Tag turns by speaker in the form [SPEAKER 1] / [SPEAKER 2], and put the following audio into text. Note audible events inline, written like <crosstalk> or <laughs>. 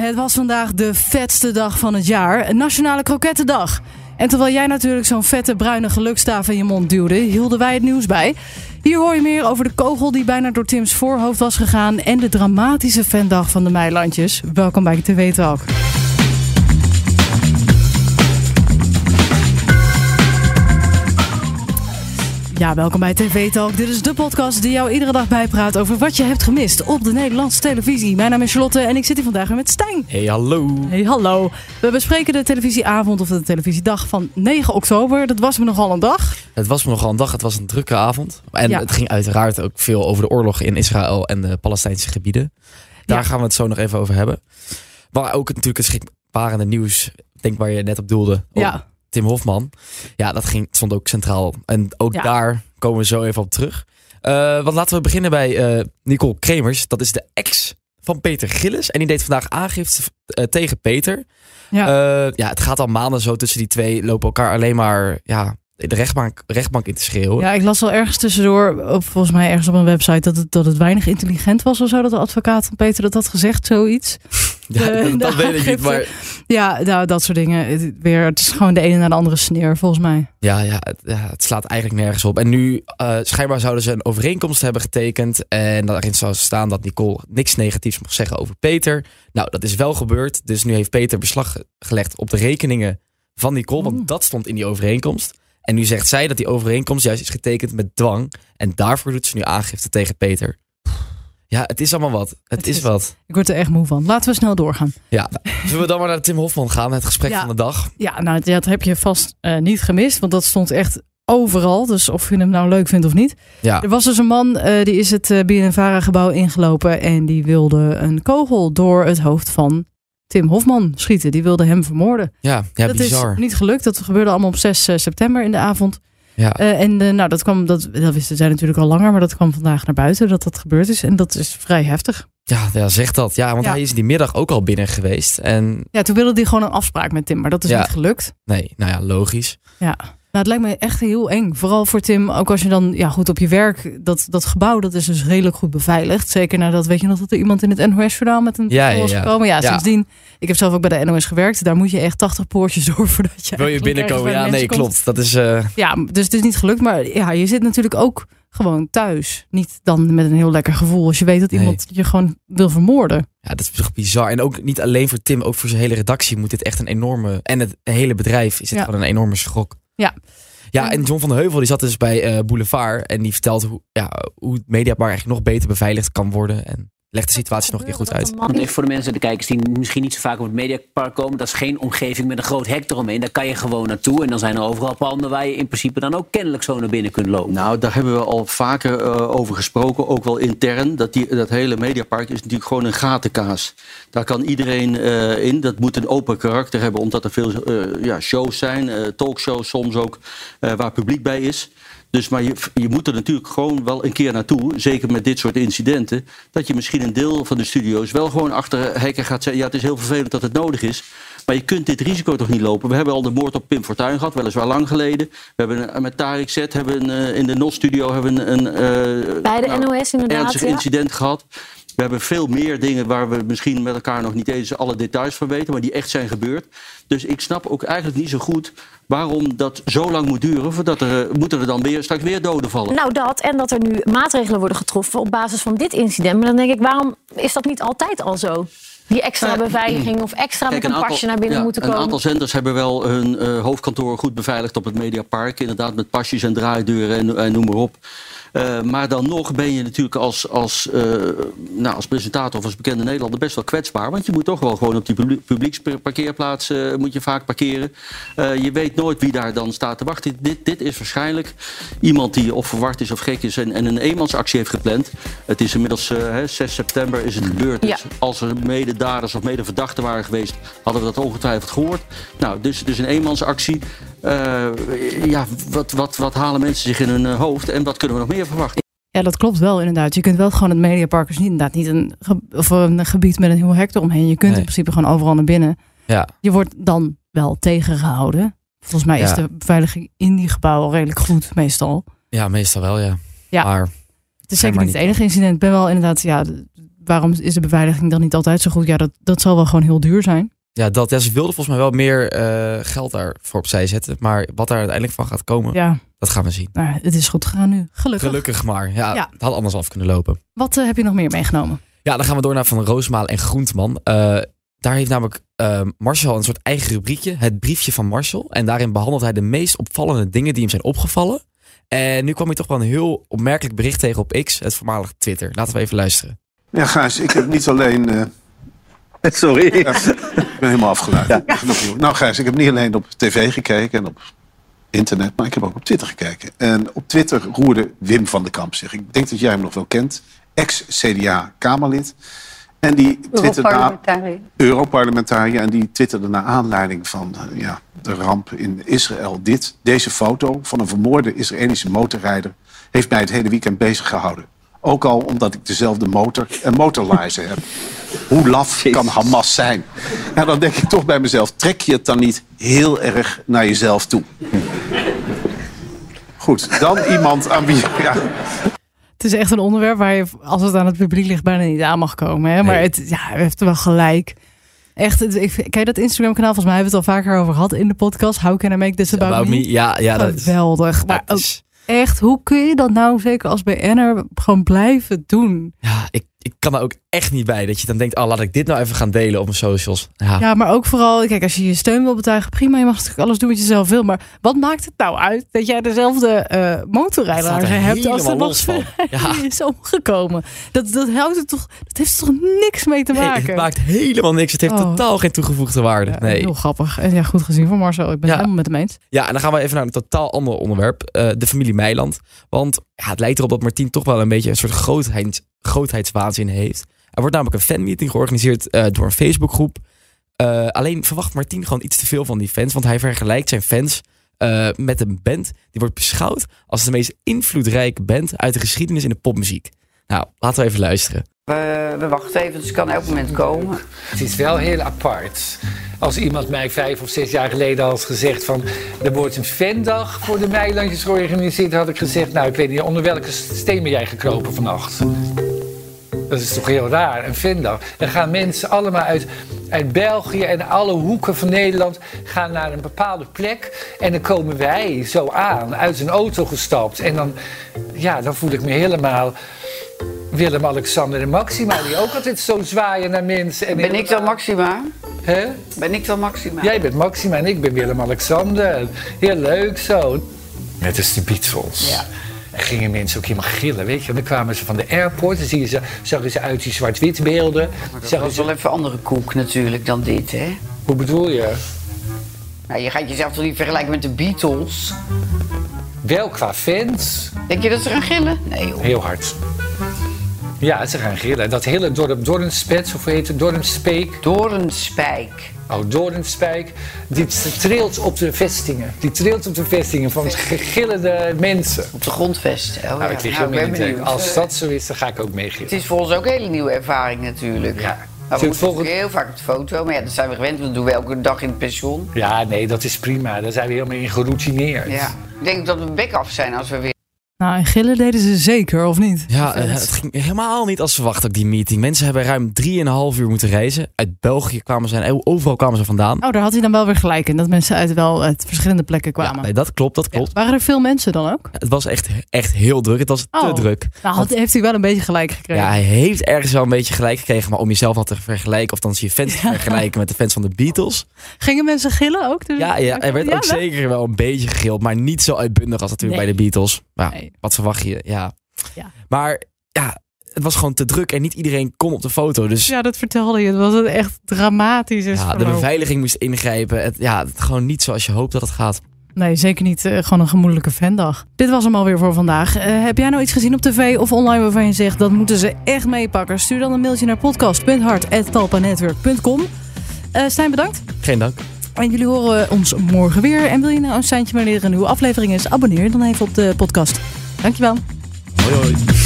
[SPEAKER 1] Het was vandaag de vetste dag van het jaar, Nationale Krokettendag. En terwijl jij natuurlijk zo'n vette bruine gelukstaaf in je mond duwde, hielden wij het nieuws bij. Hier hoor je meer over de kogel die bijna door Tims voorhoofd was gegaan en de dramatische fandag van de Meilandjes. Welkom bij TV Talk. Ja, welkom bij TV Talk. Dit is de podcast die jou iedere dag bijpraat over wat je hebt gemist op de Nederlandse televisie. Mijn naam is Charlotte en ik zit hier vandaag weer met Stijn.
[SPEAKER 2] Hey, hallo.
[SPEAKER 1] Hey, hallo. We bespreken de televisieavond of de televisiedag van 9 oktober. Dat was me nogal een dag.
[SPEAKER 2] Het was me nogal een dag. Het was een drukke avond. En
[SPEAKER 1] Ja.
[SPEAKER 2] het ging uiteraard ook veel over de oorlog in Israël en de Palestijnse gebieden. Daar
[SPEAKER 1] Ja.
[SPEAKER 2] gaan we het zo nog even over hebben. Maar ook natuurlijk het schrikbarende nieuws. Denk waar je net op doelde.
[SPEAKER 1] Ja.
[SPEAKER 2] Tim Hofman. Ja, dat ging, stond ook centraal. En ook
[SPEAKER 1] Ja.
[SPEAKER 2] daar komen we zo even op terug. Eh, want laten we beginnen bij eh, Nicole Kremers. Dat is de ex van Peter Gillis. En die deed vandaag aangifte eh, tegen Peter.
[SPEAKER 1] Ja.
[SPEAKER 2] Ja, het gaat al maanden zo tussen die twee. Lopen elkaar alleen maar ja, de rechtbank, rechtbank in te schreeuwen.
[SPEAKER 1] ja, ik las al ergens tussendoor, op, volgens mij ergens op een website, dat het, dat het weinig intelligent was of zo. Dat de advocaat van Peter dat had gezegd, zoiets. <laughs>
[SPEAKER 2] Ja,
[SPEAKER 1] de-
[SPEAKER 2] dat,
[SPEAKER 1] de
[SPEAKER 2] weet ik niet. Maar
[SPEAKER 1] Ja, nou, dat soort dingen. Het, weer, het is gewoon de ene naar de andere sneer, volgens mij.
[SPEAKER 2] ja, ja, het, ja, het slaat eigenlijk nergens op. En nu, eh, schijnbaar zouden ze een overeenkomst hebben getekend. En daarin zou staan dat Nicole niks negatiefs mag zeggen over Peter. Nou, dat is wel gebeurd. Dus nu heeft Peter beslag ge- gelegd op de rekeningen van Nicole. Want dat stond in die overeenkomst. En nu zegt zij dat die overeenkomst juist is getekend met dwang. En daarvoor doet ze nu aangifte tegen Peter. Ja, het is allemaal wat. Het,
[SPEAKER 1] Het
[SPEAKER 2] is
[SPEAKER 1] is-
[SPEAKER 2] wat.
[SPEAKER 1] Ik word er echt moe van. Laten we snel doorgaan.
[SPEAKER 2] Ja. <laughs> Zullen we dan maar naar Tim Hofman gaan? Het gesprek
[SPEAKER 1] Ja.
[SPEAKER 2] van de dag.
[SPEAKER 1] Ja, nou, dat heb je vast eh, niet gemist, want dat stond echt overal. Dus of je hem nou leuk vindt of niet.
[SPEAKER 2] Ja.
[SPEAKER 1] Er was dus een man, eh, die is het uh, BNNVARA-gebouw ingelopen en die wilde een kogel door het hoofd van Tim Hofman schieten. Die wilde hem vermoorden.
[SPEAKER 2] Ja, ja
[SPEAKER 1] dat
[SPEAKER 2] bizar.
[SPEAKER 1] is niet gelukt. Dat gebeurde allemaal op 6 eh, september in de avond.
[SPEAKER 2] Ja.
[SPEAKER 1] Eh, en eh, nou, dat kwam, dat, dat wisten zij natuurlijk al langer, maar dat kwam vandaag naar buiten dat dat gebeurd is. En dat is vrij heftig.
[SPEAKER 2] Ja, ja, zeg dat. Ja, want
[SPEAKER 1] Ja.
[SPEAKER 2] hij is die middag ook al binnen geweest. En
[SPEAKER 1] Ja, toen wilde hij gewoon een afspraak met Tim, maar dat is
[SPEAKER 2] Ja.
[SPEAKER 1] niet gelukt.
[SPEAKER 2] nee, nou ja, logisch.
[SPEAKER 1] Ja. Nou, het lijkt me echt heel eng. Vooral voor Tim, ook als je dan ja, goed op je werk. Dat, dat gebouw dat is dus redelijk goed beveiligd. Zeker nadat, weet je nog, dat er iemand in het NOS-journaal met een
[SPEAKER 2] Ja, ja,
[SPEAKER 1] was gekomen. Ja,
[SPEAKER 2] Ja.
[SPEAKER 1] sindsdien. Ik heb zelf ook bij de NOS gewerkt. Daar moet je echt 80 poortjes <laughs> door voordat je.
[SPEAKER 2] Wil je binnenkomen? Ja, nee,
[SPEAKER 1] komt.
[SPEAKER 2] klopt. Dat is, eh,
[SPEAKER 1] Ja, dus het is niet gelukt. Maar ja, je zit natuurlijk ook gewoon thuis. Niet dan met een heel lekker gevoel. Als je weet dat
[SPEAKER 2] Nee.
[SPEAKER 1] iemand je gewoon wil vermoorden.
[SPEAKER 2] ja, dat is toch bizar. En ook niet alleen voor Tim, ook voor zijn hele redactie moet dit echt een enorme... En het hele bedrijf is dit gewoon een enorme schok.
[SPEAKER 1] Ja.
[SPEAKER 2] Ja, en John van de Heuvel die zat dus bij eh, Boulevard. En die vertelt hoe, ja, hoe het Mediapark eigenlijk nog beter beveiligd kan worden. En legt de situatie nog een keer goed uit.
[SPEAKER 3] Want even voor de mensen, de kijkers die misschien niet zo vaak op het Mediapark komen. Dat is geen omgeving met een groot hek eromheen. Daar kan je gewoon naartoe. En dan zijn er overal panden waar je in principe dan ook kennelijk zo naar binnen kunt lopen.
[SPEAKER 4] Nou, daar hebben we al vaker eh, over gesproken, ook wel intern. Dat, die, dat hele Mediapark is natuurlijk gewoon een gatenkaas. Daar kan iedereen eh, in. Dat moet een open karakter hebben, omdat er veel eh, ja, shows zijn, eh, talkshows soms ook, eh, waar publiek bij is. Dus, maar je, je moet er natuurlijk gewoon wel een keer naartoe, zeker met dit soort incidenten, dat je misschien een deel van de studio's wel gewoon achter hekken gaat zeggen, ja het is heel vervelend dat het nodig is, maar je kunt dit risico toch niet lopen. We hebben al de moord op Pim Fortuyn gehad, weliswaar lang geleden. We hebben met Tarek Z hebben een, eh, in de NOS-studio hebben een, een eh,
[SPEAKER 5] Bij de
[SPEAKER 4] nou,
[SPEAKER 5] NOS inderdaad.
[SPEAKER 4] ernstig
[SPEAKER 5] ja.
[SPEAKER 4] incident gehad. We hebben veel meer dingen waar we misschien met elkaar nog niet eens alle details van weten, maar die echt zijn gebeurd. Dus ik snap ook eigenlijk niet zo goed waarom dat zo lang moet duren. Voordat er, eh, moeten er dan weer, straks weer doden vallen.
[SPEAKER 5] Nou, dat. En dat er nu maatregelen worden getroffen op basis van dit incident. Maar dan denk ik, waarom is dat niet altijd al zo? Die extra
[SPEAKER 4] Eh,
[SPEAKER 5] beveiliging <clears throat> of extra
[SPEAKER 4] Kijk,
[SPEAKER 5] met een, pasje naar binnen
[SPEAKER 4] ja,
[SPEAKER 5] moeten
[SPEAKER 4] Een
[SPEAKER 5] komen.
[SPEAKER 4] aantal zenders hebben wel hun eh, hoofdkantoor goed beveiligd op het Mediapark. Inderdaad, met pasjes en draaideuren en, en noem maar op. Eh, maar dan nog ben je natuurlijk als, als, eh, nou, als presentator of als bekende Nederlander best wel kwetsbaar. Want je moet toch wel gewoon op die publie- publieksparkeerplaats eh, moet je vaak parkeren. Je weet nooit wie daar dan staat te wachten. Dit, dit is waarschijnlijk iemand die of verward is of gek is en, en een eenmansactie heeft gepland. Het is inmiddels hè, 6 september is het gebeurd. Dus
[SPEAKER 5] Ja.
[SPEAKER 4] als er mededaders of medeverdachten waren geweest, hadden we dat ongetwijfeld gehoord. Nou, dus, dus een eenmansactie. Eh, ja, wat, wat, wat halen mensen zich in hun eh, hoofd en wat kunnen we nog meer verwachten?
[SPEAKER 1] Ja, dat klopt wel inderdaad. Je kunt wel gewoon het Mediapark is niet inderdaad niet een, ge- of een gebied met een heel hek eromheen. Je kunt
[SPEAKER 2] Nee.
[SPEAKER 1] in principe gewoon overal naar binnen.
[SPEAKER 2] Ja,
[SPEAKER 1] Je wordt dan wel tegengehouden. Volgens mij is de beveiliging in die gebouwen redelijk goed meestal.
[SPEAKER 2] ja meestal wel, ja.
[SPEAKER 1] Ja.
[SPEAKER 2] Maar
[SPEAKER 1] Het is zeker niet het enige incident. Ik ben wel inderdaad, ja, waarom is de beveiliging dan niet altijd zo goed? Ja, dat, dat zal wel gewoon heel duur zijn.
[SPEAKER 2] Ja, dat, ja, ze wilden volgens mij wel meer eh, geld daarvoor opzij zetten. Maar wat daar uiteindelijk van gaat komen,
[SPEAKER 1] Ja,
[SPEAKER 2] dat gaan we zien.
[SPEAKER 1] nou, het is goed gegaan nu. Gelukkig.
[SPEAKER 2] Gelukkig maar. Ja,
[SPEAKER 1] Ja.
[SPEAKER 2] het had anders af kunnen lopen.
[SPEAKER 1] Wat eh, heb je nog meer meegenomen?
[SPEAKER 2] Ja, dan gaan we door naar Van Roosmalen en Groentman. Eh, daar heeft namelijk eh, Marcel een soort eigen rubriekje. Het briefje van Marcel. En daarin behandelt hij de meest opvallende dingen die hem zijn opgevallen. En nu kwam hij toch wel een heel opmerkelijk bericht tegen op X, het voormalig Twitter. Laten we even luisteren.
[SPEAKER 6] Ja, Gijs, ik heb niet alleen. <laughs>
[SPEAKER 7] Sorry.
[SPEAKER 6] ja, ik ben helemaal afgeleid. Genoeg, Nou, Gijs, ik heb niet alleen op tv gekeken en op internet, maar ik heb ook op Twitter gekeken. En op Twitter roerde Wim van den Kamp zich. Ik denk dat jij hem nog wel kent. Ex-CDA-Kamerlid. En die twitterde
[SPEAKER 8] Europarlementariër.
[SPEAKER 6] Europarlementariër. En die twitterde naar aanleiding van eh, ja, de ramp in Israël dit. Deze foto van een vermoorde Israëlische motorrijder heeft mij het hele weekend bezig gehouden. Ook al omdat ik dezelfde motor en motorlaarzen heb. Hoe laf kan Hamas zijn? Ja, dan denk ik toch bij mezelf, trek je het dan niet heel erg naar jezelf toe? Goed, dan iemand aan wie... Ja,
[SPEAKER 1] Het is echt een onderwerp waar je, als het aan het publiek ligt, bijna niet aan mag komen. Hè? Maar
[SPEAKER 2] Nee.
[SPEAKER 1] het, ja, hij heeft wel gelijk. Echt, ik, kijk dat Instagram kanaal, volgens mij hebben we het al vaker over gehad in de podcast. How can I make this about,
[SPEAKER 2] About
[SPEAKER 1] me?
[SPEAKER 2] me. Ja, ja, dat is,
[SPEAKER 1] Geweldig. Maar
[SPEAKER 2] dat
[SPEAKER 1] ook
[SPEAKER 2] is-
[SPEAKER 1] echt, hoe kun je dat nou, zeker als BN'er, gewoon blijven doen?
[SPEAKER 2] ja ik, ik kan er ook echt niet bij. Dat je dan denkt, oh, laat ik dit nou even gaan delen op mijn socials. Ja,
[SPEAKER 1] Ja, maar ook vooral, kijk, als je je steun wil betuigen, prima, je mag natuurlijk alles doen wat je zelf wil. Maar wat maakt het nou uit dat jij dezelfde eh motorrijder
[SPEAKER 2] er
[SPEAKER 1] hebt als er nog
[SPEAKER 2] los van. Ja. <laughs>
[SPEAKER 1] is omgekomen? Dat, dat, houdt het toch, dat heeft er toch niks mee te
[SPEAKER 2] Nee,
[SPEAKER 1] maken?
[SPEAKER 2] het maakt helemaal niks. Het heeft
[SPEAKER 1] Oh.
[SPEAKER 2] totaal geen toegevoegde waarde.
[SPEAKER 1] Ja,
[SPEAKER 2] Nee.
[SPEAKER 1] Heel grappig. En ja, goed gezien van Marcel. Ik ben het helemaal met hem eens.
[SPEAKER 2] Ja, en dan gaan we even naar een totaal ander onderwerp. eh, de familie Meiland. Want ja, het lijkt erop dat Martien toch wel een beetje een soort grootheid, grootheidswaanzin heeft. Er wordt namelijk een fanmeeting georganiseerd eh, door een Facebookgroep. Eh, alleen verwacht Martien gewoon iets te veel van die fans. Want hij vergelijkt zijn fans eh, met een band. Die wordt beschouwd als de meest invloedrijke band uit de geschiedenis in de popmuziek. Nou, laten we even luisteren.
[SPEAKER 8] We, we wachten even, dus het kan elk moment komen.
[SPEAKER 9] Het is wel heel apart. Als iemand mij vijf of zes jaar geleden had gezegd van... er wordt een fandag voor de Meilandjes georganiseerd... had ik gezegd, nou ik weet niet onder welke steen ben jij gekropen vannacht. Dat is toch heel raar, een fandag. Dan gaan mensen allemaal uit, uit België en alle hoeken van Nederland... gaan naar een bepaalde plek. En dan komen wij zo aan, uit een auto gestapt. En dan, ja, dan voel ik me helemaal... Willem, Alexander en Maxima, die ook altijd zo zwaaien naar mensen. En
[SPEAKER 8] Ben ik dan Maxima?
[SPEAKER 9] Hè?
[SPEAKER 8] Ben ik dan Maxima?
[SPEAKER 9] Jij bent Maxima en ik ben Willem-Alexander. Heel leuk zo. Net als de Beatles.
[SPEAKER 8] Ja.
[SPEAKER 9] En gingen mensen ook helemaal gillen, weet je. En dan kwamen ze van de airport, dan zie je ze, zagen ze uit die zwart-wit beelden.
[SPEAKER 8] Maar dat was
[SPEAKER 9] ze-
[SPEAKER 8] wel even andere koek natuurlijk dan dit, hè?
[SPEAKER 9] Hoe bedoel je?
[SPEAKER 8] Nou, je gaat jezelf toch niet vergelijken met de Beatles?
[SPEAKER 9] Wel qua fans,
[SPEAKER 8] Denk je dat ze gaan gillen? Nee, joh.
[SPEAKER 9] heel hard. Ja, ze gaan gillen. Dat hele dorp Dornspets, of hoe heet het, Dornspeek.
[SPEAKER 8] Door een spijk.
[SPEAKER 9] Oh, Doornspijk. Die trilt op de vestingen. Die trilt op de vestingen van gegillende mensen.
[SPEAKER 8] Op de grondvest. Oh,
[SPEAKER 9] Nou,
[SPEAKER 8] ja.
[SPEAKER 9] ik lig
[SPEAKER 8] Nou, ben
[SPEAKER 9] in. Als dat zo is, dan ga ik ook meegillen.
[SPEAKER 8] Het is voor ons ook een hele nieuwe ervaring natuurlijk.
[SPEAKER 9] Ja.
[SPEAKER 8] Maar we moeten
[SPEAKER 9] volgend-
[SPEAKER 8] heel vaak op de foto. Maar ja, dat zijn we gewend. want Dat doen we elke dag in het pensioen.
[SPEAKER 9] Ja, nee, dat is prima. Daar zijn we helemaal in geroutineerd.
[SPEAKER 8] Ja. Ik denk dat we bek af zijn als we weer...
[SPEAKER 1] Nou, en gillen deden ze zeker, of niet?
[SPEAKER 2] Ja, eh, het ging helemaal niet als verwacht ook die meeting. Mensen hebben ruim 3,5 uur moeten reizen. Uit België kwamen ze en overal kwamen ze vandaan.
[SPEAKER 1] Oh, daar had hij dan wel weer gelijk in. Dat mensen uit wel uit verschillende plekken kwamen.
[SPEAKER 2] Ja, nee, dat klopt, dat
[SPEAKER 1] Ja,
[SPEAKER 2] klopt.
[SPEAKER 1] Waren er veel mensen dan ook?
[SPEAKER 2] Het was echt, echt heel druk. Het was te
[SPEAKER 1] Oh.
[SPEAKER 2] druk.
[SPEAKER 1] Nou, had, heeft hij wel een beetje gelijk gekregen.
[SPEAKER 2] Ja, hij heeft ergens wel een beetje gelijk gekregen. Maar om jezelf al te vergelijken, of dan je fans te vergelijken met de fans van de Beatles.
[SPEAKER 1] Gingen mensen gillen ook? Dus-
[SPEAKER 2] Ja, ja er werd
[SPEAKER 1] Ja,
[SPEAKER 2] ook zeker wel een beetje gegild. Maar niet zo uitbundig als natuurlijk
[SPEAKER 1] Nee.
[SPEAKER 2] bij de Beatles. Maar
[SPEAKER 1] Nee.
[SPEAKER 2] Wat verwacht je? Ja.
[SPEAKER 1] Ja.
[SPEAKER 2] Maar ja, het was gewoon te druk en niet iedereen kon op de foto. Dus ja,
[SPEAKER 1] Ja, dat vertelde je. Het was een echt dramatisch. is
[SPEAKER 2] de beveiliging moest ingrijpen. Het, ja, het, gewoon niet zoals je hoopt dat het gaat.
[SPEAKER 1] Nee, zeker niet. eh, gewoon een gemoedelijke fandag. Dit was hem alweer voor vandaag. Eh, heb jij nou iets gezien op tv of online waarvan je zegt dat moeten ze echt meepakken? Stuur dan een mailtje naar podcast.hart.talpanetwerk.com. Eh Stijn, bedankt.
[SPEAKER 2] Geen dank.
[SPEAKER 1] En jullie horen ons morgen weer. En wil je nou een seintje wanneer er een nieuwe aflevering is? Abonneer dan even op de podcast. Dankjewel.
[SPEAKER 2] Hoi hoi.